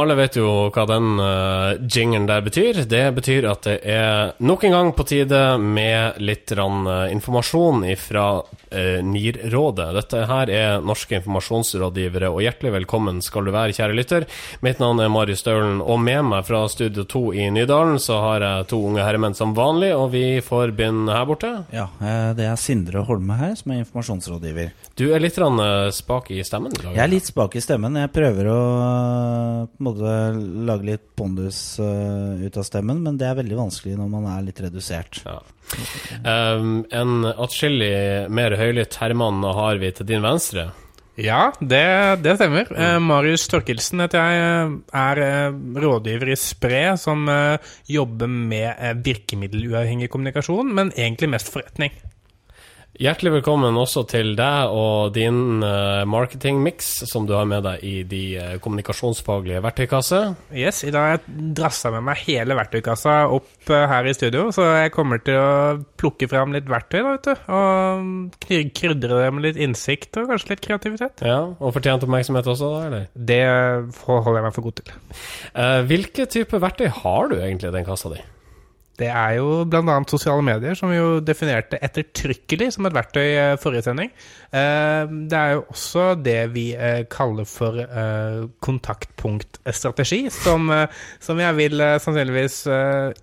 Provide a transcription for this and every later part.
Alle vet jo hva den uh, jingeren der betyr. Det betyr at det er nok en gang på tide med litt rann, uh, informasjon fra uh, NIR-rådet. Dette her er norske informasjonsrådgivere, og hjertelig velkommen skal du være, kjære lytter. Mitt navn er Marius Staulen, og med meg fra Studio 2 i Nydalen så har jeg to unge herremenn som vanlig, og vi får begynne her borte. Ja, det er Sindre Holme her, som er informasjonsrådgiver. Du er litt rann, spak i stemmen? I dag, jeg er litt spak i stemmen. Jeg prøver å måte lage litt pondus uh, ut av stemmen, men det er veldig vanskelig når man er litt redusert. Ja. Um, en atskillig mer høylytt Herman har vi til din venstre. Ja, det, det stemmer. Mm. Uh, Marius Torkelsen heter jeg. Er uh, rådgiver i Spre, som jobber med virkemiddeluavhengig kommunikasjon, men egentlig mest forretning. Hjertelig velkommen også til deg og din uh, marketingmiks som du har med deg i de uh, kommunikasjonsfaglige verktøykasse. Yes, i dag har jeg drassa med meg hele verktøykassa opp uh, her i studio, så jeg kommer til å plukke fram litt verktøy, da, vet du. Og krydre det med litt innsikt og kanskje litt kreativitet. Ja, Og fortjent oppmerksomhet også, da, eller? Det holder jeg meg for god til. hvilke type verktøy har du egentlig i den kassa di? Det er jo bl.a. sosiale medier, som vi jo definerte ettertrykkelig som et verktøy i forrige sending. Eh, det er jo også det vi eh, kaller for kontaktpunktstrategi, som, som jeg vil sannsynligvis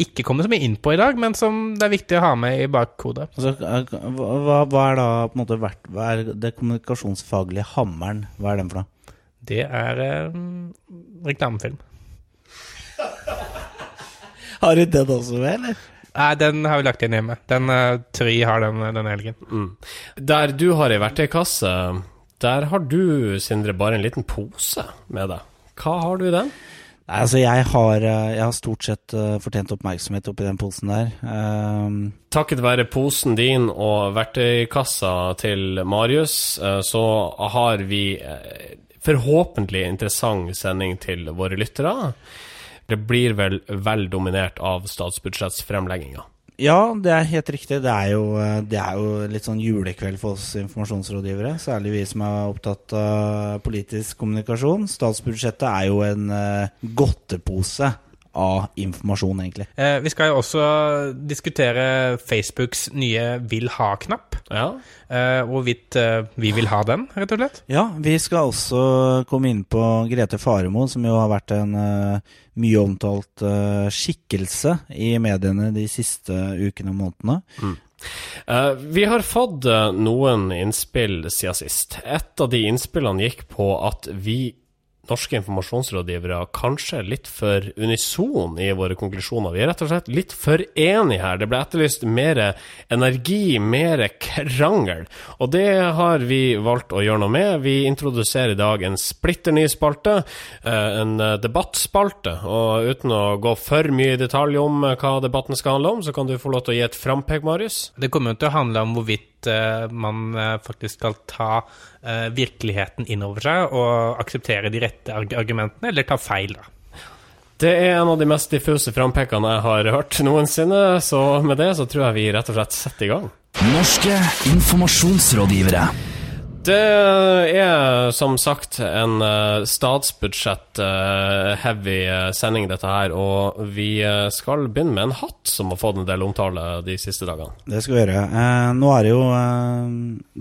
ikke komme så mye inn på i dag, men som det er viktig å ha med i bakhodet. Altså, hva, hva, er da på en måte hva er det kommunikasjonsfaglige hammeren? Hva er den for noe? Det er eh, reklamefilm. Har du den også med, eller? Nei, den har vi lagt inn hjemme. Den uh, Try har den denne helgen. Mm. Der du har ei verktøykasse, der har du, Sindre, bare en liten pose med deg. Hva har du i den? Nei, altså jeg har, eh, jeg har, stort sett uh, fortjent oppmerksomhet oppi den posen der. Um, Takket være posen din og verktøykassa til Marius, uh, så har vi uh, forhåpentlig interessant sending til våre lyttere. Det blir vel vel dominert av statsbudsjettsfremlegginga. Ja, det er helt riktig. Det er, jo, det er, jo, litt sånn julekveld for oss informasjonsrådgivere. Særlig vi som er opptatt av politisk kommunikasjon. Statsbudsjettet er jo en uh, godtepose av informasjon, egentlig. Eh, vi skal jo også diskutere Facebooks nye vil ha-knapp. Ja. Eh, hvorvidt eh, vi vil ha den, rett og slett. Ja, vi skal også komme inn på Grete Faremo, som jo har vært en uh, mye omtalt uh, skikkelse i mediene de siste ukene og månedene. Mm. Uh, vi har fått noen innspill siden sist. Et av de innspillene gikk på at vi norske informasjonsrådgivere kanskje litt for unison i våre konklusjoner. Vi er rett og slett litt for enige her. Det ble etterlyst mer energi, mer krangel. Og det har vi valgt å gjøre noe med. Vi introduserer i dag en splitter ny spalte, eh, en debattspalte. Og uten å gå for mye i detalj om hva debatten skal handle om, så kan du få lov til å gi et frampek, Marius. Det kommer jo til å handle om hvorvidt uh, man uh, faktisk skal ta uh, virkeligheten inn over seg og akseptere de rette argumentene, eller ta feil, da. Det er en av de mest diffuse frampekene jeg har hørt noensinne, så med det så tror jeg vi rett og slett setter i gang. Norske informasjonsrådgivere. Det er som sagt en uh, statsbudsjett-heavy uh, uh, sending, dette her. Og vi skal begynne med en hatt som har fått en del omtale de siste dagene. Det skal vi gjøre. nå er det jo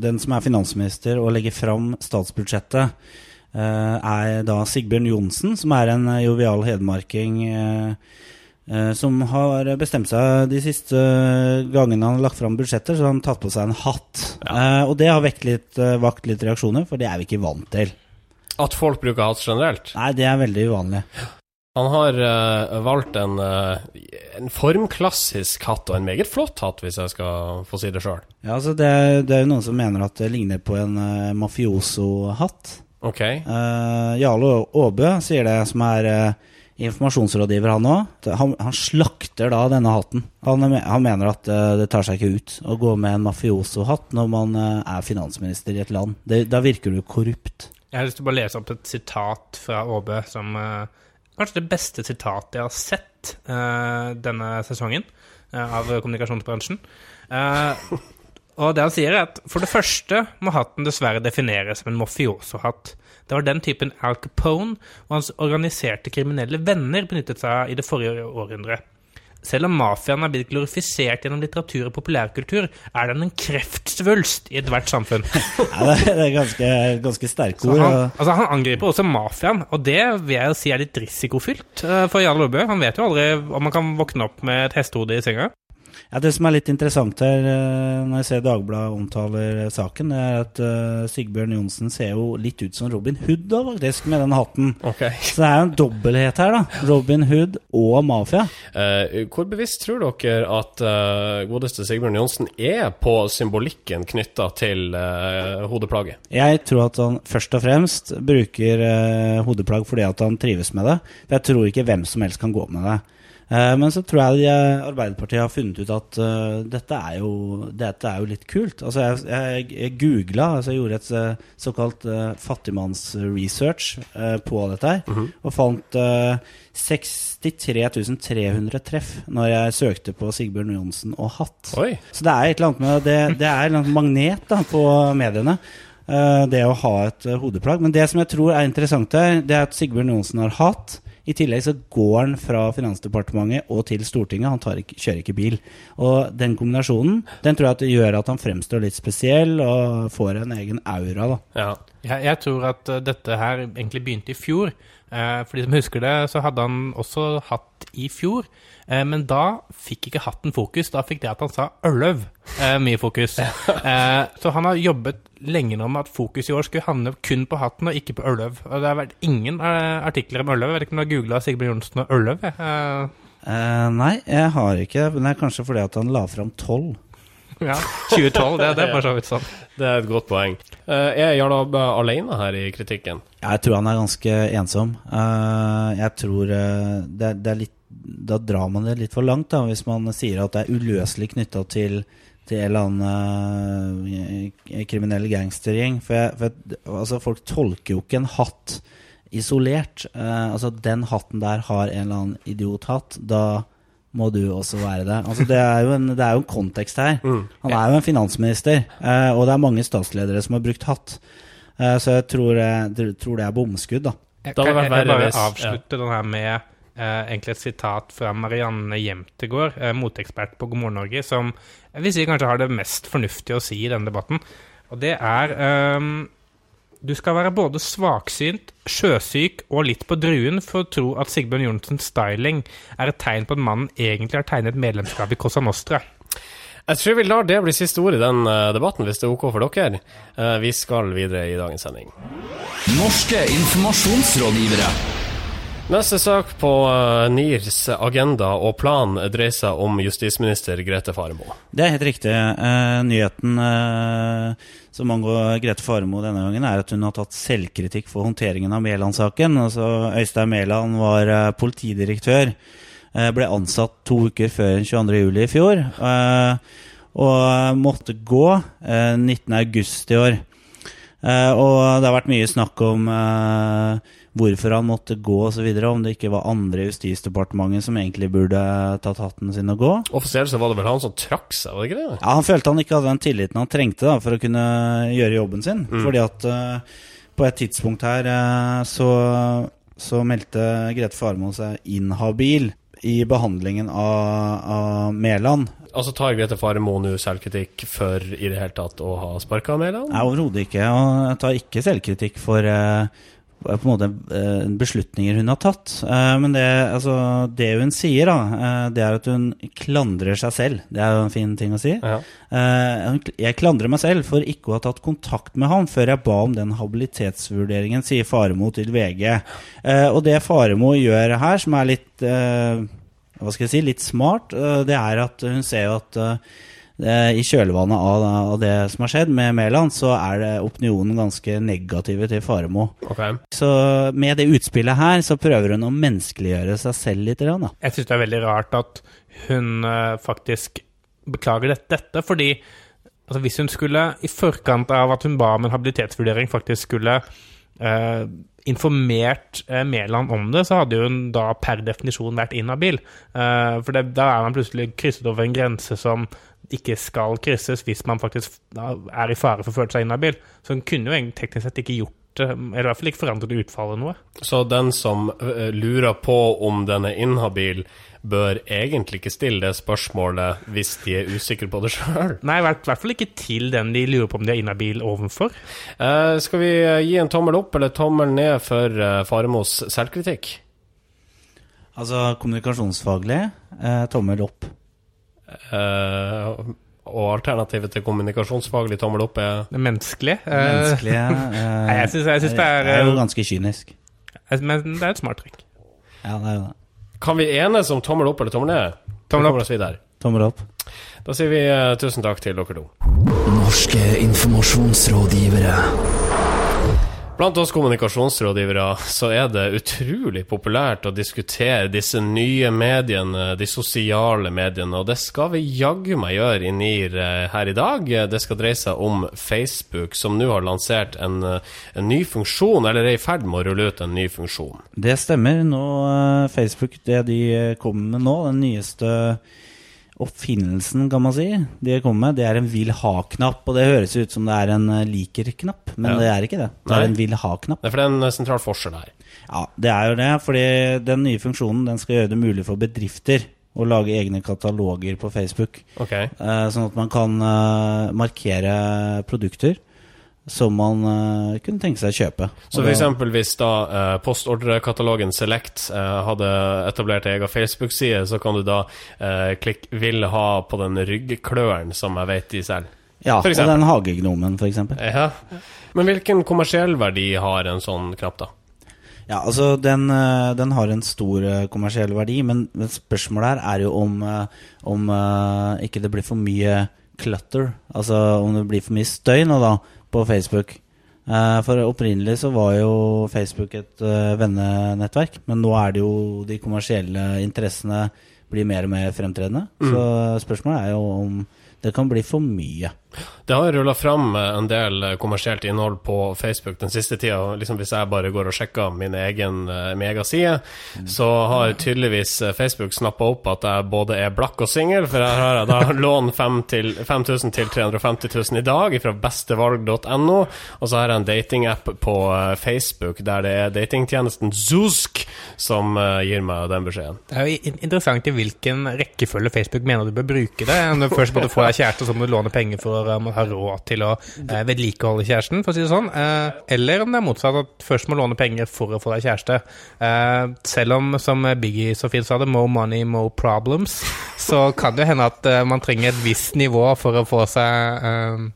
den som er finansminister og legger fram statsbudsjettet, er da Sigbjørn Johnsen, som er en jovial hedmarking. Eh, som har bestemt seg de siste gangene han har lagt fram budsjetter, så han har tatt på seg en hatt. Ja. Eh, og det har litt, eh, vakt litt reaksjoner, for det er vi ikke vant til. At folk bruker hatt generelt? Nei, det er veldig uvanlig. Han har uh, valgt en, uh, en, formklassisk hatt, og en meget flott hatt, hvis jeg skal få si det sjøl. Ja, altså det, det, er jo noen som mener at det ligner på en uh, mafioso-hatt. Ok. Jarle Aabø sier det, som er informasjonsrådgiver, han òg. Han, han, slakter da denne hatten. Han, han, mener at uh, det tar seg ikke ut å gå med en mafioso-hatt når man uh, er finansminister i et land. Det, da virker du korrupt. Jeg har lyst til å bare lese opp et sitat fra Åbe som uh, kanskje det beste sitatet jeg har sett denne sesongen av kommunikasjonsbransjen. Og det han sier, er at for det første må hatten dessverre defineres som en mafioso-hatt. Det var den typen Al Capone og hans organiserte kriminelle venner benyttet seg av i det forrige århundret. Selv om mafiaen er blitt glorifisert gjennom litteratur og populærkultur, er den en kreftsvulst i ethvert samfunn. Ja, det, er ganske, ganske sterke ord. han, altså han angriper også mafiaen, og det vil jeg jo si er litt risikofylt eh, for Jarl Aabø. Han vet jo aldri om han kan våkne opp med et hestehode i senga. Ja, det som er litt interessant her, eh, når jeg ser Dagbladet omtaler eh, saken, det er at uh, Sigbjørn Johnsen ser jo litt ut som Robin Hood da, faktisk, med den hatten. Okay. Så det er jo en dobbelthet her, da. Robin Hood og mafia. Uh, hvor bevisst tror dere at uh, godeste Sigbjørn Johnsen er på symbolikken knytta til hodeplagget? Jeg tror at han først og fremst bruker hodeplagg fordi at han trives med det. For jeg tror ikke hvem som helst kan gå med det. Eh, men så tror jeg eh, Arbeiderpartiet har funnet ut at uh, dette, er jo, dette er jo litt kult. Altså jeg, jeg, jeg googla, altså jeg gjorde et såkalt uh, fattigmannsresearch uh, på dette her, og fant uh, 63 300 treff når jeg søkte på Sigbjørn Johnsen og hatt. Oi. Så det er et eller annet med det, det er en magnet da, på mediene. det å ha et hodeplagg. Men det som jeg tror er interessant her, det er at Sigbjørn Johnsen har hatt. I tillegg så går han fra Finansdepartementet og til Stortinget. Han ikke, kjører ikke bil. Og den kombinasjonen den tror jeg gjør at han fremstår litt spesiell og får en egen aura. da. Ja. Jeg, jeg tror at eh, dette her egentlig begynte i fjor. Eh, for de som husker det, så hadde han også hatt i fjor. Eh, men da fikk ikke hatten fokus. Da fikk det at han sa øløv, eh, mye fokus. Eh, så han har jobbet lenge nå med at fokus i år skulle handle kun på hatten og ikke på øløv. Og det har vært ingen eh, artikler om øløv. Jeg vet ikke om du har googla Sigbjørn Johnsen og? Eh, Eh, nei, jeg har ikke. Men det er kanskje fordi at han la fram tolv. ja, 2012, det, det er bare så vidt sånn. Det er et godt poeng. Uh, er Jarl Abbe alene her i kritikken? Jeg tror han er ganske ensom. Uh, jeg tror uh, det, det er litt Da drar man det litt for langt, da, hvis man sier at det er uløselig knytta til til en eller annen uh, kriminell gangstergjeng. For, for altså, folk tolker jo ikke en hatt isolert. Uh, altså, den hatten der har en eller annen idiothatt. Da må du også være det. Altså, det, er jo en, det er jo en kontekst her. Han er jo en finansminister, uh, og det er mange statsledere som har brukt hatt. Så jeg tror, jeg tror det er bomskudd, da. Jeg kan jeg, jeg, jeg bare avslutte avslutte den her med egentlig et sitat fra Marianne Jemtegård, eh, moteekspert på God morgen Norge, som jeg vil si kanskje har det mest fornuftige å si i denne debatten. Og det er ehm, Du skal være både svaksynt, sjøsyk og litt på druen for å tro at Sigbjørn Johnsens styling er et tegn på at mannen egentlig har tegnet medlemskap i Cosa Nostra. Jeg tror vi lar det bli siste ord i den eh, debatten, hvis det er ok for dere. Eh, vi skal videre i dagens sending. Norske informasjonsrådgivere. Neste sak på eh, NIRs agenda og plan dreier seg om justisminister Grete Faremo. Det er helt riktig. Eh, nyheten eh, som angår Grete Faremo denne gangen, er at hun har tatt selvkritikk for håndteringen av Mæland-saken. Altså, Øystein Mæland var politidirektør. ble ansatt to uker før 22.07. i fjor. og måtte gå eh, 19.8 i år. Og det har vært mye snakk om hvorfor han måtte gå osv. Om det ikke var andre i Justisdepartementet som egentlig burde tatt hatten sin og gå. Offisielt så var det vel han som trakk seg, var det ikke det? Ja, Han følte han ikke hadde den tilliten han trengte da, for å kunne gjøre jobben sin. Fordi at uh, på et tidspunkt her uh, så, så meldte Grete Farmo seg inhabil i behandlingen av, av Mæland. Altså tar Grete Faremo nå selvkritikk for i det hele tatt å ha sparka Mæland? Nei, overhodet ikke. Og jeg tar ikke selvkritikk for eh, på en måte eh, beslutninger hun har tatt. Eh, men det, altså, det hun sier, da, eh, det er at hun klandrer seg selv. Det er jo en fin ting å si. Ja. Jeg klandrer meg selv for ikke å ha tatt kontakt med ham før jeg ba om den habilitetsvurderingen, sier Faremo til VG. Og det Faremo gjør her, som er litt hva skal jeg si, litt smart, det er at hun ser jo at i kjølvannet av, det som har skjedd med Mæland, så er opinionen ganske negative til Faremo. Okay. Så med det utspillet her, så prøver hun å menneskeliggjøre seg selv litt. Da. Jeg syns det er veldig rart at hun eh, faktisk beklager dette fordi altså, hvis hun skulle, i forkant av at hun ba om en habilitetsvurdering, faktisk skulle eh, informert eh, Mæland om det, så hadde hun da per definisjon vært inhabil. Eh, for det, da er man plutselig krysset over en grense som ikke skal krysses hvis man faktisk er i fare for å føle seg inhabil. Så den kunne jo teknisk sett ikke gjort det, eller i hvert fall ikke forandret utfallet noe. Så den som øh, lurer på om den er inhabil, bør egentlig ikke stille det spørsmålet hvis de er usikre på det sjøl. Nei, i hvert hvert fall ikke til den de lurer på om de er inhabil overfor. Eh, skal vi eh, gi en tommel opp eller tommel ned for eh, Faremos selvkritikk? Altså kommunikasjonsfaglig, eh, tommel opp. Eh, og alternativet til kommunikasjonsfaglig tommel opp er Det menneskelige. eh, Menneskelige uh, Nei, jeg syns, jeg syns det er, er jo ganske kynisk. Men det er et smart trekk. Ja, det er det. Kan vi enes om tommel opp eller tommel ned? Tommel opp. Tommel opp. Da sier vi uh, tusen takk til dere to. Norske informasjonsrådgivere. Blant oss kommunikasjonsrådgivere så er det utrolig populært å diskutere disse nye mediene, de sosiale mediene, og det skal vi jaggu meg gjøre i NIR eh, her i dag. Det skal dreie seg om Facebook, som nå har lansert en, eh, en ny funksjon, eller er i ferd med å rulle ut en ny funksjon. Det stemmer. Nå eh, Facebook, det de kommer med nå, den nyeste oppfinnelsen, kan man si, de kommer med, det er en vil ha-knapp. Og det høres ut som det er en eh, liker-knapp, men Ja. det er ikke det. Det Nei. er en vil ha-knapp. Det er for det er en eh, sentral forskjell her. Ja, det er jo det, fordi den nye funksjonen den skal gjøre det mulig for bedrifter å lage egne kataloger på Facebook. Ok. Eh, sånn at man kan markere produkter som man uh, kunne tenke seg å kjøpe. Så f.eks. hvis da uh, postordrekatalogen Select uh, hadde etablert egen Facebook-side, så kan du da uh, klikke 'vil ha' på den ryggkløren som jeg vet de selger. Ja, og den hagegnomen, eksempel. Ja. Men hvilken kommersiell verdi har en sånn knapp, da? Ja, altså den, eh, den har en stor eh, kommersiell verdi, men, spørsmålet her er jo om, eh, om eh, ikke det blir for mye clutter. Altså om det blir for mye støy nå, da, på Facebook. Uh, For opprinnelig så var jo Facebook et uh, vennenettverk, men nå er det jo de kommersielle interessene blir mer og mer fremtredende. Så spørsmålet er jo om det kan bli for mye. Det har rulla fram eh, en del eh, kommersielt innhold på Facebook den siste tida. Liksom hvis jeg bare går og sjekker min egen, eh, min egen side, så har tydeligvis Facebook snappa opp at jeg både er blakk og singel, for her har jeg da lån 5 til- 5000 til 350 000 i dag fra bestevalg.no, og så har jeg en datingapp på Facebook der det er datingtjenesten Zoosk som gir meg den beskjeden. Det er jo interessant i hvilken rekkefølge Facebook mener du bør bruke det. Du først måtte få deg kjæreste, så må du låne penger for å ha råd til å eh, vedlikeholde kjæresten, for å si det sånn. Eh, eller om det er motsatt, at først må låne penger for å få deg kjæreste. Eh, selv om, som Biggie så fint sa det, more money, more problems, så kan det hende at eh, man trenger et visst nivå for å få seg eh,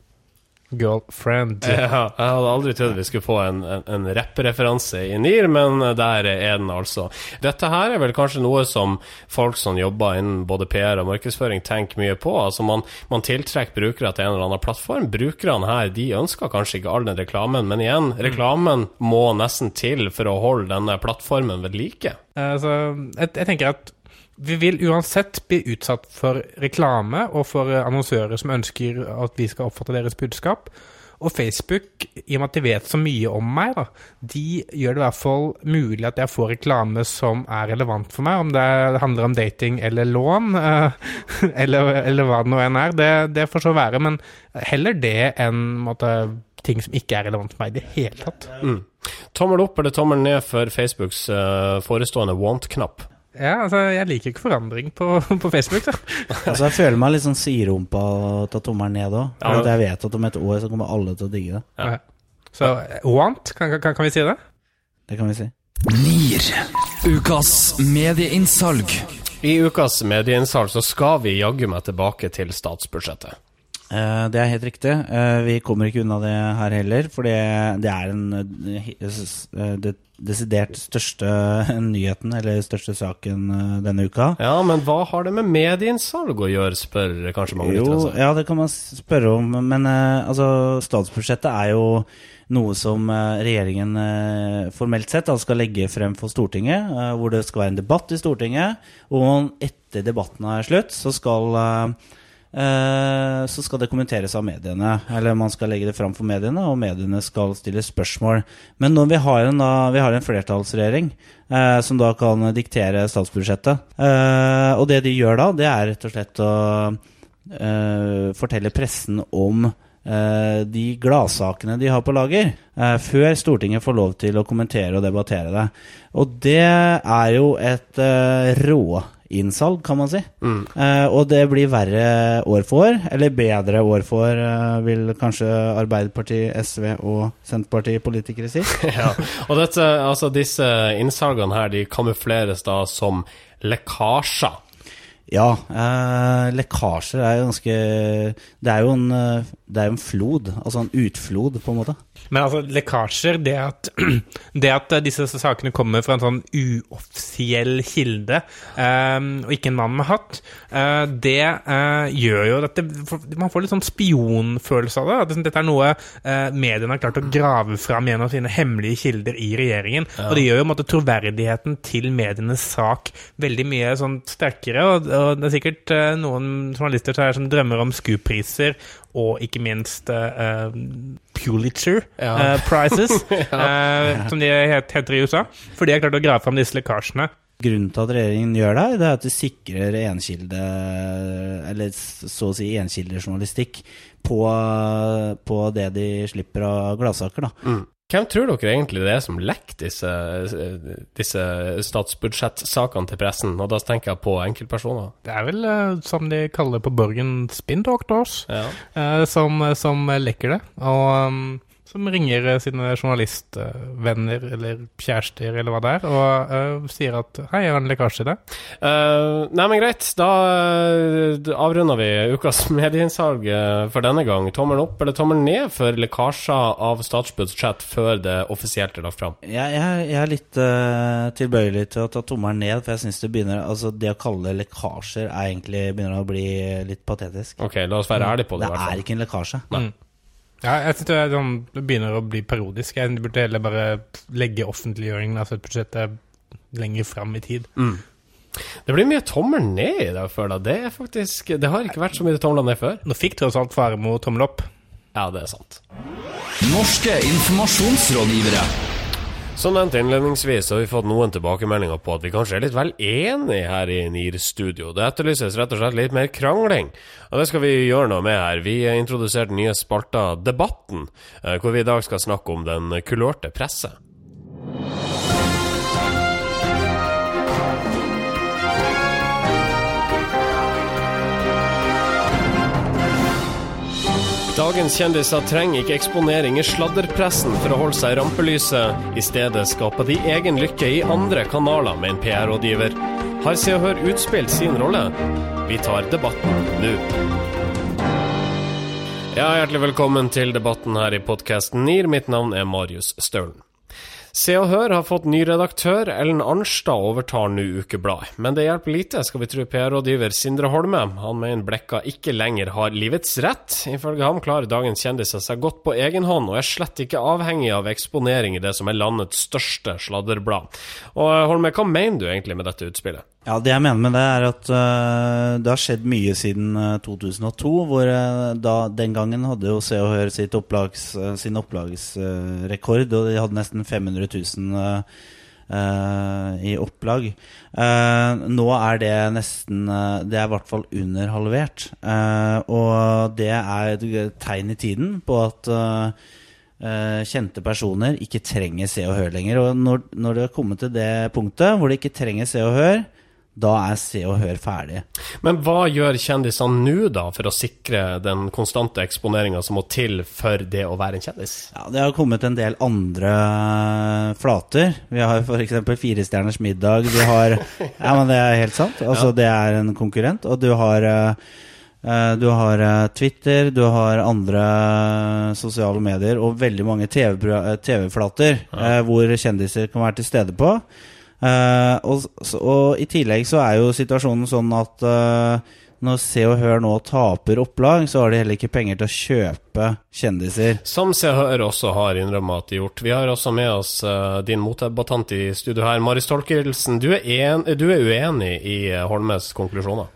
girlfriend. Ja, jeg hadde aldri trodd vi skulle få en, en, en rappreferanse i NIR, men der er den altså. Dette her er vel kanskje noe som folk som jobber innen både PR og markedsføring tenker mye på. Altså man, man tiltrekker brukere til en eller annen plattform. Brukerne her de ønsker kanskje ikke all den reklamen, men igjen, reklamen må nesten til for å holde denne plattformen ved like. Altså, Så jeg, jeg tenker at vi vil uansett bli utsatt for reklame og for eh, annonsører som ønsker at vi skal oppfatte deres budskap. Og Facebook, i og med at de vet så mye om meg, da, de gjør det i hvert fall mulig at jeg får reklame som er relevant for meg. Om det handler om dating eller lån, eh, eller, eller hva det nå enn er. Det, det får så være. Men heller det enn måtte, ting som ikke er relevant for meg i det hele tatt. Mm. Tommel opp eller tommel ned for Facebooks eh, forestående want-knapp? Ja, altså, jeg liker ikke forandring på, på Facebook. Da. Altså Jeg føler meg litt sånn siderumpa og ta tommelen ned òg. Ja. For jeg vet at om et år så kommer alle til å digge det. Ja. Så want, kan, kan, kan vi si det? Det kan vi si. NIR. Ukas medieinnsalg. I ukas medieinnsalg så skal vi jaggu meg tilbake til statsbudsjettet. Eh, Det er helt riktig. Eh, Vi kommer ikke unna det her heller, for det, det er en eh, det desidert største nyheten, eller største saken eh, denne uka. Ja, men hva har det med medieinnsalg å gjøre, spør kanskje mange Jo, lyttere ja, det kan man spørre om, men eh, altså, statsbudsjettet er jo noe som eh, regjeringen formelt sett da, skal legge frem for Stortinget, hvor det skal være en debatt i Stortinget, og etter debatten er slutt, så skal så skal det kommenteres av mediene, eller man skal legge det fram for mediene, og mediene skal stille spørsmål. Men når vi har en, da, vi har en flertallsregjering eh, som da kan diktere statsbudsjettet, eh, og det de gjør da, det er rett og slett å eh, fortelle pressen om eh, de gladsakene de har på lager, eh, før Stortinget får lov til å kommentere og debattere det. Og det er jo et uh, råinnsalg, kan man si. Eh, og det blir verre år for år, eller bedre år for år, eh, vil kanskje Arbeiderpartiet, SV og Senterpartiet politikere si. ja. Og dette, altså disse innsalgene her, de kamufleres da som lekkasjer. Ja, eh, lekkasjer er jo ganske Det er jo en, eh, det er jo en flod, altså en utflod, på en måte. Men altså, lekkasjer, det at, det at disse sakene kommer fra en sånn uoffisiell kilde, um, og ikke en mann med hatt, uh, det uh, gjør jo at det, man får litt sånn spionfølelse av det. At liksom, dette er noe uh, mediene har klart å grave fram gjennom sine hemmelige kilder i regjeringen. Og det gjør jo måte, troverdigheten til medienes sak veldig mye sånn sterkere. Og, og det er sikkert eh, noen journalister som, er, drømmer om SKU-priser og ikke minst uh, Pulitzer Ja. uh, Prizes, eh, som de het- heter i USA. For de har klart å grave fram disse lekkasjene. Grunnen til at regjeringen gjør det, det er at det sikrer enkilde, eller så å si enkildejournalistikk, på, på det de slipper av gladsaker, da. Hvem tror dere egentlig det er som lekker disse, disse statsbudsjettsakene til pressen? Og da tenker jeg på enkeltpersoner. Det er vel, eh, som de kaller det på Borgen, spin doctors, Ja. eh, som, som lekker det. Og um, som ringer eh, sine journalistvenner eller kjærester eller hva det er, og uh, sier at 'hei, jeg har en lekkasje i det'. Uh, nei, men greit. Da uh, avrunder vi ukas medieinnsalg for denne gang. Tommelen opp eller tommelen ned for lekkasjer av statsbudsjett før det offisielt er lagt fram? Jeg, jeg, jeg er litt uh, tilbøyelig til å ta tommelen ned, for jeg syns det begynner Altså, det å kalle det lekkasjer er egentlig begynner å bli litt patetisk. Ok, la oss være ærlige på det. Det er ikke en lekkasje. Mm. Ja, jeg synes det, sånn, det begynner å bli parodisk. Jeg burde heller bare legge offentliggjøringen av budsjettet lenger fram i tid. Det blir mye tommel ned i det, føler jeg. Det er faktisk Det har ikke vært så mye tomler ned før. Nå fikk tross alt Faremo tommel opp. Ja, det er sant. Norske informasjonsrådgivere. Som nevnt innledningsvis har vi fått noen tilbakemeldinger på at vi kanskje er litt vel enige her i NIR-studio. Det etterlyses rett og slett litt mer krangling, og det skal vi gjøre noe med her. Vi har introdusert den nye spalter Debatten, eh, hvor vi i dag skal snakke om den kulørte presse. Dagens kjendiser trenger ikke eksponering i sladderpressen for å holde seg i rampelyset. I stedet skaper de egen lykke i andre kanaler med en PR-rådgiver. Har Se og Hør utspilt sin rolle? Vi tar debatten nå. Ja, hjertelig velkommen til debatten her i podkasten NIR. Mitt navn er Marius Staulen. Se og Hør har fått ny redaktør. Ellen Arnstad overtar nå ukebladet. Men det hjelper lite, skal vi tro PR-rådgiver Sindre Holme. Han mener Blekka ikke lenger har livets rett. Ifølge ham klarer dagens kjendiser seg godt på egen hånd, og er slett ikke avhengig av eksponering i det som er landets største sladderblad. Og Holme, hva mener du egentlig med dette utspillet? Ja, Det jeg mener med det, er at uh, det har skjedd mye siden uh, 2002. Hvor uh, da, Den gangen hadde jo Se og Hør opplags, sin opplagsrekord, og de hadde nesten 500 000 øh, øh, i opplag. Eh, nå er det nesten Det er i hvert fall under halvert. Eh, og det er et tegn i tiden på at eh, kjente personer ikke trenger Se og Hør lenger. Og når, når det har kommet til det punktet hvor de ikke trenger Se og Hør, da er Se og Hør ferdig. Men hva gjør kjendisene nå, da, for å sikre den konstante eksponeringa som må til for det å være en kjendis? Ja, Det har kommet en del andre flater. Vi har f.eks. Firestjerners middag. Vi har Ja, men det er helt sant. Altså, det er en konkurrent. Og du har eh, eh, du har eh, Twitter, du har andre sosiale medier og veldig mange TV-flater eh, hvor kjendiser kan være til stede på. Eh, og, og i tillegg så er jo situasjonen sånn at uh, når Se og Hør nå taper opplag, så har de heller ikke penger til å kjøpe kjendiser. Som Se og Hør også har innrømmet at de har gjort. Vi har også med oss uh, din motdebattant i studio her, Maris Tolkelsen. Du er, en, du er uenig i Holmes konklusjoner?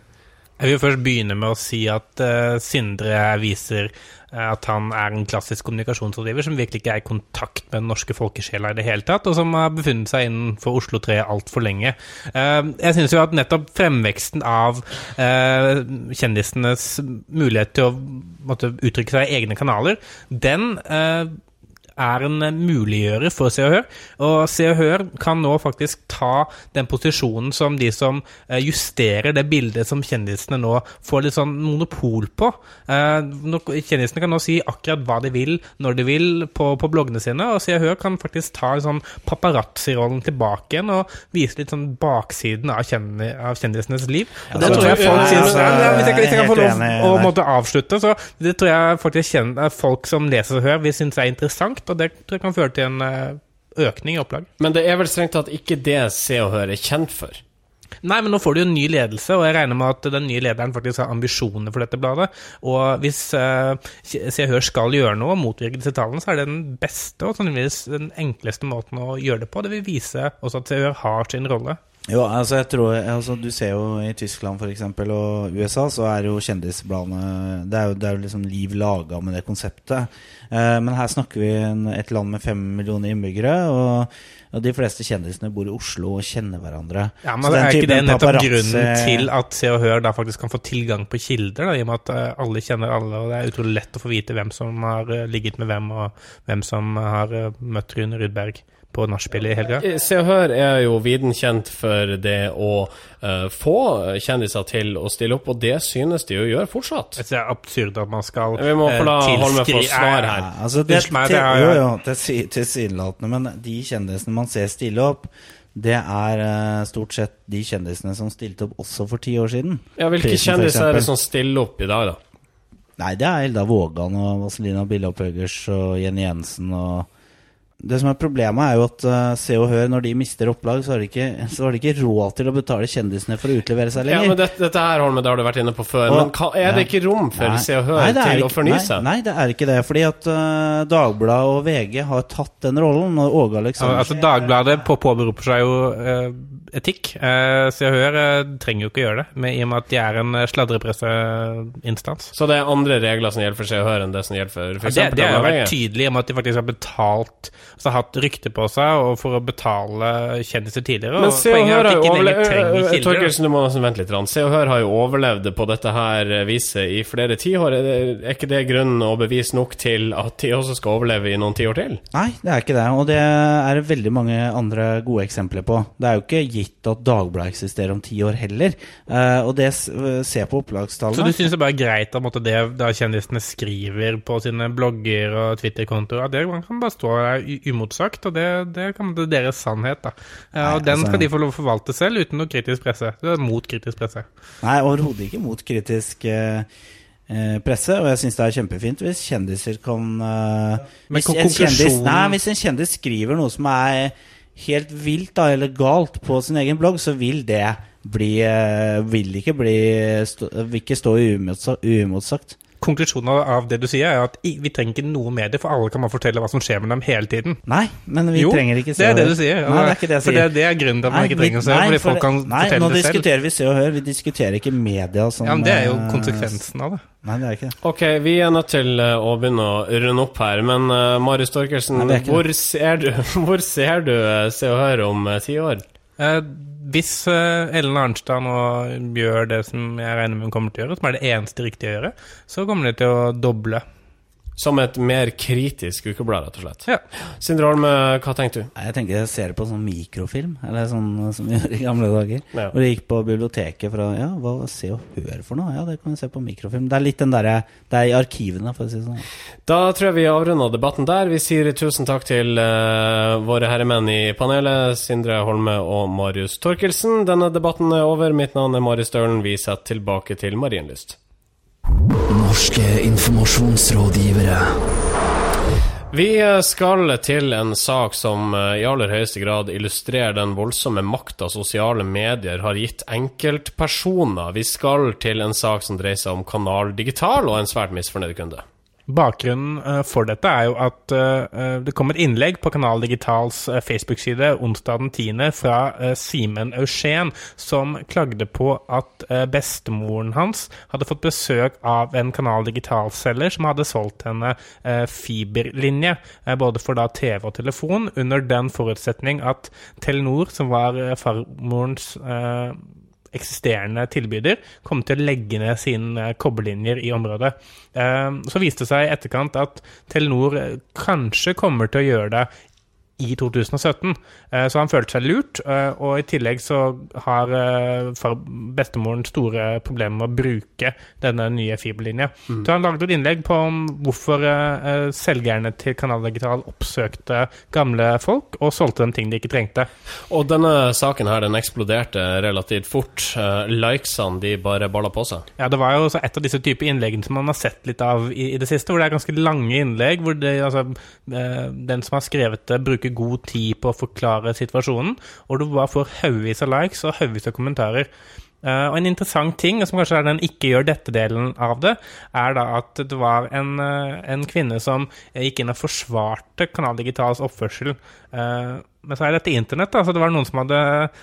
Jeg vil først begynne med å si at Sindre viser at han er en klassisk kommunikasjonsrådgiver som virkelig ikke er i kontakt med den norske folkesjela i det hele tatt, og som har befunnet seg innenfor Oslo 3 altfor lenge. Eh, jeg synes jo at nettopp fremveksten av eh, kjendisenes mulighet til å måtte, uttrykke seg i egne kanaler, den eh, er en muliggjører for Se og Hør. Og Se og Hør kan nå faktisk ta den posisjonen som de som eh, justerer det bildet som kjendisene nå får litt sånn monopol på. Eh, kjendisene kan nå si akkurat hva de vil, når de vil, på, på bloggene sine. Og Se og Hør kan faktisk ta sånn paparazzi-rollen tilbake igjen og vise litt sånn baksiden av, kjendis, av kjendisenes liv. Og det tror jeg folk synes Hvis jeg, hvis jeg kan få lov å måtte avslutte, så det tror jeg faktisk kjenner, folk som leser og hører, vil synes er interessant, og det tror jeg kan føre til en eh, økning i opplag. Men det er vel strengt tatt ikke det Se og Hør er kjent for. Nei, men nå får du jo en ny ledelse, og jeg regner med at den nye lederen faktisk har ambisjoner for dette bladet. Og hvis uh, Se og Hør skal gjøre noe og motvirke disse tallene, så er det den beste og sannsynligvis den enkleste måten å gjøre det på. Det vil vise også at Se og Hør har sin rolle. Jo, altså jeg tror altså Du ser jo i Tyskland for eksempel, og USA, så er jo kjendisbladene Det er jo, det er jo liksom liv laga med det konseptet. Eh, men her snakker vi en, et land med fem millioner innbyggere, og, og de fleste kjendisene bor i Oslo og kjenner hverandre. Ja, Så men den Er ikke det nettopp paparazzi- grunnen til at Se og Hør da faktisk kan få tilgang på kilder, da, i og med at eh, alle kjenner alle, og det er utrolig lett å få vite hvem som har eh, ligget med hvem, og hvem som har eh, møtt Rune Rudberg på nachspielet i helga? Eh, Se og Hør er jo viden kjent for det å uh, få kjendiser til å stille opp, og det synes de jo gjør fortsatt. Det er absurd at man skal Vi må få la eh, Holme få svar her. Ja, altså det, meg, det er, jo, jo, til- tilsynelatende, men de kjendisene man ser stille opp, det er uh, stort sett de kjendisene som stilte opp også for ti år siden. Ja, Hvilke Prisen, kjendiser er det som stiller opp i dag, da? Nei, det er Elda Vågan og Vazelina Billopphuggers og Jenny Jensen og Det som er problemet, er jo at uh, Se og Hør, når de mister opplag, så har de ikke, så har de ikke råd til å betale kjendisene for å utlevere seg lenger. Ja, men dette, dette her, Holme, det har du vært inne på før. Og- men kan, er det ikke rom for Nei. Se og Hør Nei, til ikke, å fornye seg? Nei, det er ikke det. Fordi at uh, Dagbladet og VG har tatt den rollen. Og Åge Ja, Aleksandersen altså Dagbladet på påberoper seg jo uh, etikk. Se og Hør trenger jo ikke gjøre det, med, i og med at de er en sladrepresseinstans. Så det er andre regler som gjelder for Se og Hør enn det som gjelder for Ja, f.eks. det, det har vært tydelig om at de faktisk har betalt Altså hatt rykte på seg og for å betale kjendiser tidligere. Men Se og Hør har jo overlevd. Torkelsen, du må nesten vente litt. Se og Hør har jo overlevd på dette her viset i flere tiår. Er Er ikke det grunn og bevis nok til at de også skal overleve i noen tiår til? Nei, det er ikke det. Og det er det veldig mange andre gode eksempler på. Det er jo ikke gitt at Dagbladet eksisterer om ti år heller. Eh, og det Se på Så du opplagstallene. syns det bare er greit at måtte, det da kjendisene skriver på sine blogger og Twitter-kontoer, at det kan bare stå der u- uimotsagt, og det, det kan det er deres sannhet, da. Nei, og den altså- skal de få lov å forvalte selv, uten noe kritisk presse. Det er mot kritisk presse. Nei, overhodet ikke mot kritisk eh, eh, presse. Og jeg syns det er kjempefint hvis kjendiser kan eh, hvis, en kjendis, nei, hvis en kjendis skriver noe som er helt vilt da, eller galt på sin egen blogg, så vil det bli eh, Vil ikke bli stå, Vil ikke stå uimotsagt. Konklusjonen av- av det du sier, er at vi trenger ikke noe medier, for alle kan bare fortelle hva som skjer med dem hele tiden. Nei, men vi jo, trenger ikke se det er det du sier. Nei, det er ikke det jeg for sier. det, det er grunnen til at man ikke trenger å se, nei, fordi folk kan det- nei, fortelle nå det selv. diskuterer vi Se og Hør, vi diskuterer ikke media som Ja, men Det er jo eh, konsekvensen av det. Nei, det er ikke det. Ok, vi er nødt til eh, å begynne å runde opp her, men uh, Marius Torkelsen, Nei, hvor ser du, hvor ser du Se og Hør om ti år? Eh, hvis eh, Ellen Arnstad nå gjør det som jeg regner med hun kommer til å gjøre, som er det eneste riktige å gjøre, så kommer de til å doble. Som et mer kritisk ukeblad, rett og slett. Ja. Sindre Holm, hva tenker du? Jeg tenker jeg ser det på sånn mikrofilm, eller sånn som vi gjorde i gamle dager. Ja. Hvor jeg gikk på biblioteket for å Ja, hva se og hør for noe? Ja, det kan vi se på mikrofilm. Det er litt den derre Det er i arkivene, for å si det sånn. Da tror jeg vi avrunder debatten der. Vi sier tusen takk til uh, våre herremenn i panelet, Sindre Holme og Marius Torkelsen. Denne debatten er over. Mitt navn er Marius Stølen. Vi setter tilbake til Marienlyst. Norske informasjonsrådgivere. Vi skal til en sak som eh, i aller høyeste grad illustrerer den voldsomme makta sosiale medier har gitt enkeltpersoner. Vi skal til en sak som dreier seg om Kanal Digital og en svært misfornøyd kunde. Bakgrunnen eh, for dette er jo at eh, det kom et innlegg på Kanal Digitals eh, Facebook-side onsdag den 10. fra Simen Eugen, som klagde på at bestemoren hans hadde fått besøk av en Kanal Digital-selger som hadde solgt henne fiberlinje, både for da TV og telefon, under den forutsetning at Telenor, som var farmorens eksisterende tilbyder kom til å legge ned sine kobberlinjer i området. Eh, Så viste det seg i etterkant at Telenor eh, kanskje kommer til å gjøre det i 2017. Eh, Så han følte seg lurt, eh, og i tillegg så har eh, bestemoren store problemer med å bruke denne nye fiberlinja. Så han lagde et innlegg på hvorfor selgerne til Kanal Digital oppsøkte gamle folk og solgte dem ting de ikke trengte. Og denne saken her, den eksploderte relativt fort. Likesene, de bare balla på seg. Ja, det var jo også et av disse typer innleggene som man har sett litt av i, i det siste, hvor det er ganske lange innlegg, hvor det, altså, den som har skrevet det, bruker god tid på å forklare situasjonen, og du bare får haugevis av likes og haugevis av kommentarer. Eh, og en interessant ting, som kanskje er den ikke gjør dette-delen av det, er da at det var en, uh, en kvinne som gikk inn og forsvarte Kanal Digitals oppførsel. Uh, men så er dette internett, da, så det var noen som hadde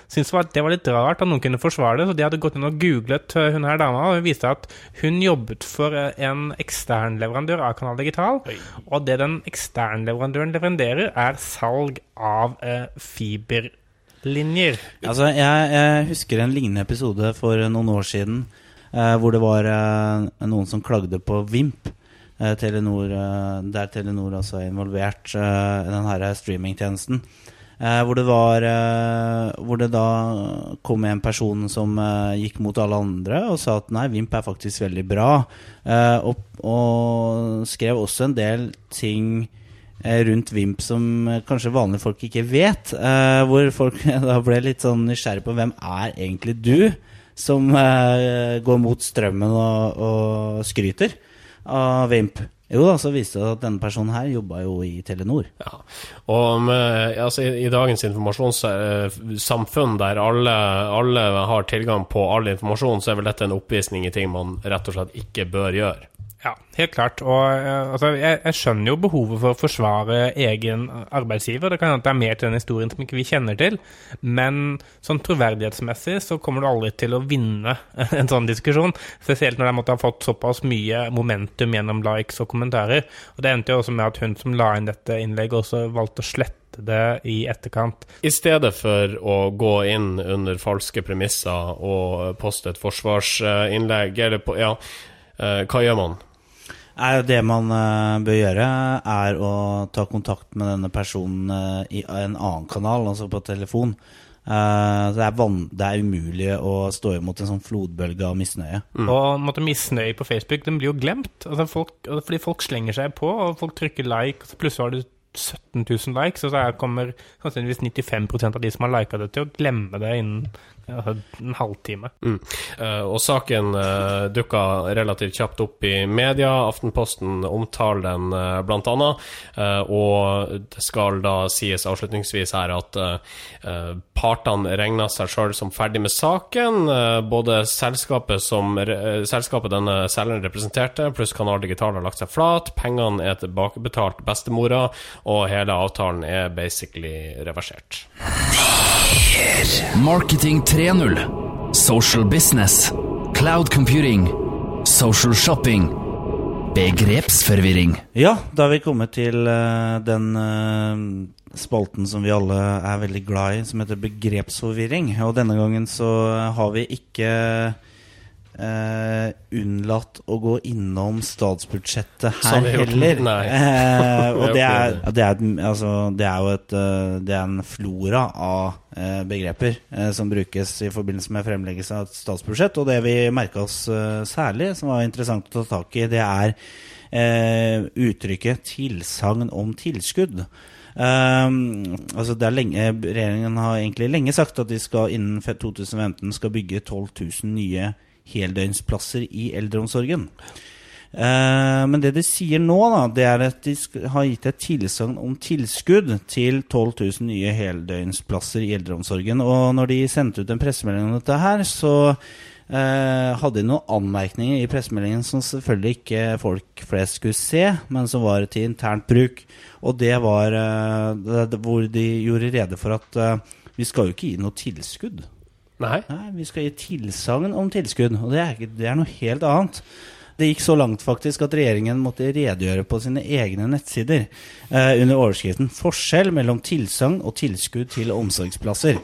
syntes det var- det var litt rart at noen kunne forsvare det, så de hadde gått inn og googlet hun her dama, og hun viste at hun jobbet for en eksternleverandør av Kanal Digital, og det den eksternleverandøren leveranderer, er salg av eh, fiberlinjer. Altså, jeg, jeg husker en lignende episode for noen år siden eh, hvor det var eh, noen som klagde på Vimp. Eh, Telenor, eh, der Telenor altså er involvert eh, i denne streamingtjenesten. Eh, hvor det var Hvor det da kom en person som gikk mot alle andre og sa at nei, Vimp er faktisk veldig bra. Og, og skrev også en del ting rundt Vimp som eh, kanskje vanlige folk ikke vet. eh, hvor folk da ble litt sånn nysgjerrig på hvem er egentlig du som eh, går mot strømmen og, og skryter av Vimp. Jo da, så viste det at denne personen her jobba jo i Telenor. Ja. Og med, altså, i, i dagens informasjonssamfunn der alle, alle har tilgang på all informasjon, så er vel dette en oppvisning i ting man rett og slett ikke bør gjøre. Ja, helt klart. Og eh, altså, jeg, jeg skjønner jo behovet for å forsvare egen arbeidsgiver. Det kan hende det er mer til den historien som ikke vi kjenner til. Men sånn troverdighetsmessig så kommer du aldri til å vinne en sånn diskusjon. Spesielt når de måtte ha fått såpass mye momentum gjennom likes og kommentarer. Og det endte jo også med at hun som la inn dette innlegget, også valgte å slette det i etterkant. I stedet for å gå inn under falske premisser og poste et forsvarsinnlegg, eller på Ja, eh, hva gjør man? Er det man eh, bør gjøre, er å ta kontakt med denne personen eh, i en annen kanal, altså på telefon. Eh, det, er van det er umulig å stå imot en sånn flodbølge av misnøye. Og måtte misnøye på Facebook, den blir jo glemt. Altså folk, fordi folk slenger seg på, og folk trykker like, og så plutselig har du 17 000 likes, og så kommer sannsynligvis 95% av de som har lika det, til å glemme det innen en halvtime. Mm. Eh, og saken uh, dukka relativt kjapt opp i media. Aftenposten omtaler den uh, blant annet. Eh, og det skal da sies avslutningsvis her at partene regna seg sjøl som ferdig med saken. Eh, både selskapet som selskapet denne selgeren representerte, pluss Kanal Digital har lagt seg flat. Pengene er tilbakebetalt bestemora, og hele avtalen er basically reversert. Marketing 3.0. Social business. Cloud computing. Social shopping. Begrepsforvirring. Ja, da har vi kommet til eh, den eh, spalten som vi alle er veldig glad i, som heter begrepsforvirring. Og denne gangen så har vi ikke eh, unnlatt å gå innom statsbudsjettet her heller. Eh, og det er, det, er, altså, det er jo et eh, Det er en flora av uh, begreper som brukes i forbindelse med fremleggelse av et statsbudsjett. Og det vi merka oss særlig, som var interessant å ta tak i, det er uttrykket 'tilsagn om tilskudd'. Um, altså lenge, regjeringen har egentlig lenge sagt at de skal innen fe- 2015 skal bygge 12 000 nye heldøgnsplasser i eldreomsorgen. Eh, men det de sier nå, da, det er at de har gitt et tilsagn om tilskudd til 12 000 nye heldøgnsplasser i eldreomsorgen. Og når de sendte ut en pressemelding om dette her, så eh, hadde de noen anmerkninger i pressemeldingen som selvfølgelig ikke folk flest skulle se, men som var til internt bruk. Og det var eh, hvor de gjorde rede for at eh, vi skal jo ikke gi noe tilskudd. Nei? Nei, vi skal gi tilsagn om tilskudd, og det er, det er noe helt annet. Det gikk så langt faktisk at regjeringen måtte redegjøre på sine egne nettsider eh, under overskriften 'Forskjell mellom tilsagn og tilskudd til omsorgsplasser'.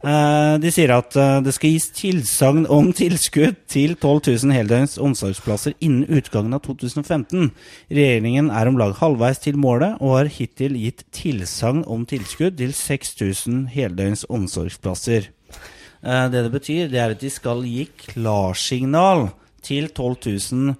Eh, de sier at eh, det skal gis tilsagn om tilskudd til 12 000 heldøgns omsorgsplasser innen utgangen av 2015. Regjeringen er om lag halvveis til målet og har hittil gitt tilsagn om tilskudd til 6000 heldøgns omsorgsplasser. Eh, det det betyr, det er at de skal gi klarsignal til 12 000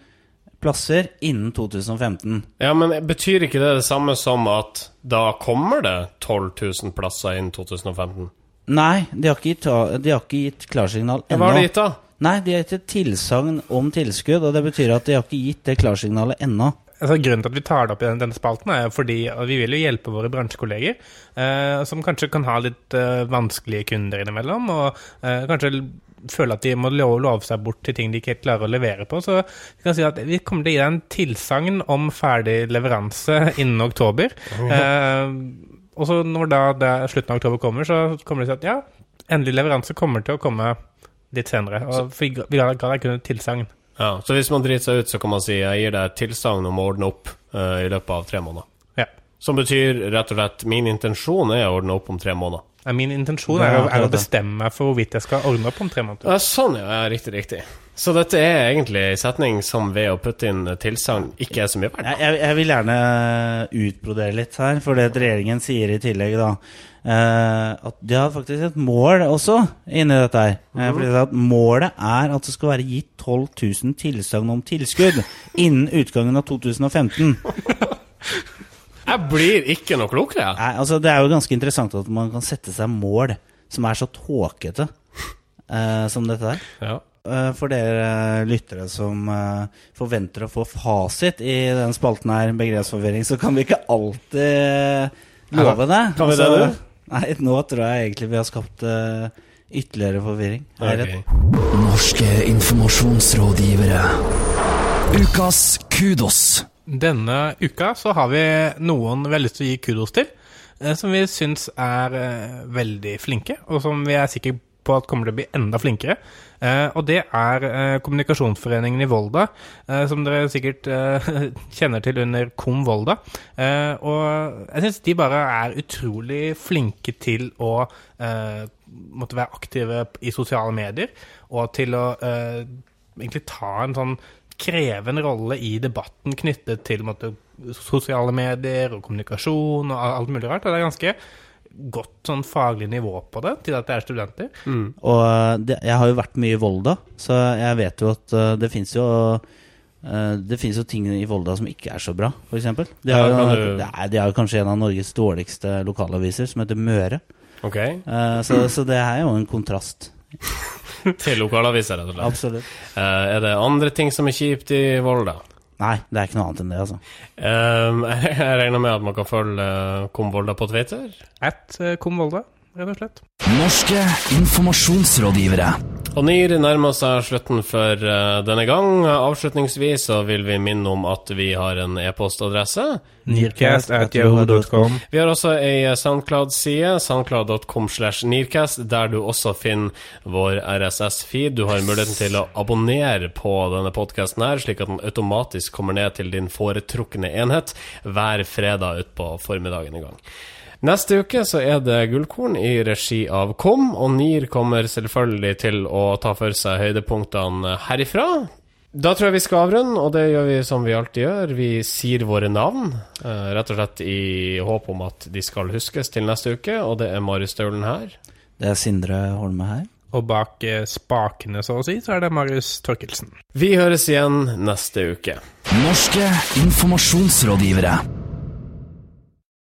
plasser innen 2015. Ja, men betyr ikke det det samme som at da kommer det 12 000 plasser innen 2015? Nei, de har ikke gitt, de har ikke gitt klarsignal ennå. Hva har de gitt, da? Nei, de har gitt et tilsagn om tilskudd, og det betyr at de har ikke gitt det klarsignalet ennå. Altså, grunnen til at vi tar det opp i denne, denne spalten, er fordi vi vil jo hjelpe våre bransjekolleger, eh, som kanskje kan ha litt eh, vanskelige kunder innimellom, og eh, kanskje føler at de må love, love seg bort til ting de ikke helt klarer å levere på. Så vi kan si at vi kommer til å gi deg en tilsagn om ferdig leveranse innen oktober. Eh, og så når da, da slutten av oktober kommer, så kommer de til å si at ja, endelig leveranse kommer til å komme litt senere. Og vi ga deg kun et tilsagn. Ja, Så hvis man driter seg ut, så kan man si jeg gir deg et tilsagn om å ordne opp uh, i løpet av tre måneder. Ja. Som betyr rett og slett min intensjon er å ordne opp om tre måneder. Min intensjon er, å, er å bestemme meg for hvorvidt jeg skal ordne opp om tre måneder. Ja, sånn, ja. ja. Riktig, riktig. Så dette er egentlig en setning som ved å putte inn tilsagn ikke er så mye verdt. Jeg, jeg, jeg vil gjerne utbrodere litt her, for det regjeringen sier i tillegg da eh, at de har faktisk et mål også inni dette her. Eh, fordi at Målet er at det skal være gitt 12 000 tilsagn om tilskudd innen utgangen av 2015. Jeg blir ikke noe klokere. Nei, altså Det er jo ganske interessant at man kan sette seg mål som er så tåkete eh, som dette der. Ja. Eh, For dere lyttere som eh, forventer å få fasit i den spalten her, begrepsforvirring, så kan vi ikke alltid love det. Altså, Kan vi det, du? Nei, nå tror jeg egentlig vi har skapt eh, ytterligere forvirring. Er jeg rett? Ok. Norske informasjonsrådgivere. Ukas kudos. Denne uka så har vi noen vi har lyst til å gi kudos til, eh, som vi syns er eh, veldig flinke, og som vi er sikre på at kommer til å bli enda flinkere. Eh, og det er Kommunikasjonsforeningen i Volda, som dere sikkert kjenner til under Kom Volda. Og jeg syns de bare er utrolig flinke til å måtte være aktive i sosiale medier, og til å egentlig ta en sånn krevende rolle i debatten knyttet til måtte, sosiale medier og kommunikasjon og alt mulig rart. Og det er ganske godt sånn faglig nivå på det til at det er studenter. Og eh, det, jeg har jo vært mye i Volda, så jeg vet jo at eh, det fins jo eh, det finnes jo ting i Volda som ikke er så bra, f.eks. De, har jo- de har jo kanskje en av Norges dårligste lokalaviser, som heter Møre. Okay. Eh, så, så det er jo en kontrast. Til lokalaviser, rett og slett. Absolutt. Eh, er det andre ting som er kjipt i Volda? Nei, det er ikke noe annet enn det, altså. Um, jeg regner med at man kan følge komvolda Kom Volda på Twitter. At komvolda, Kom Volda, rett og slett. Norske informasjonsrådgivere. Og NIR nærmer seg slutten for uh, denne gang. Avslutningsvis så vil vi minne om at vi har en e-postadresse. Nearcast.yahoo.com. Vi har også ei Soundcloud-side, soundcloud.com slash Nearcast, der du også finner vår RSS-feed. Du har muligheten til å abonnere på denne podkasten her, slik at den automatisk kommer ned til din foretrukne enhet hver fredag utpå formiddagen en gang. Neste uke så er det Gullkorn i regi av KOM, og NIR kommer selvfølgelig til å ta for seg høydepunktene herifra. Da tror jeg vi skal avrunde, og det gjør vi som vi alltid gjør. Vi sier våre navn, eh, rett og slett i håp om at de skal huskes til neste uke, og det er Marius Staulen her. Det er Sindre Holme her. Og bak eh, spakene, så å si, så er det Marius Torkelsen. Vi høres igjen neste uke. Norske informasjonsrådgivere.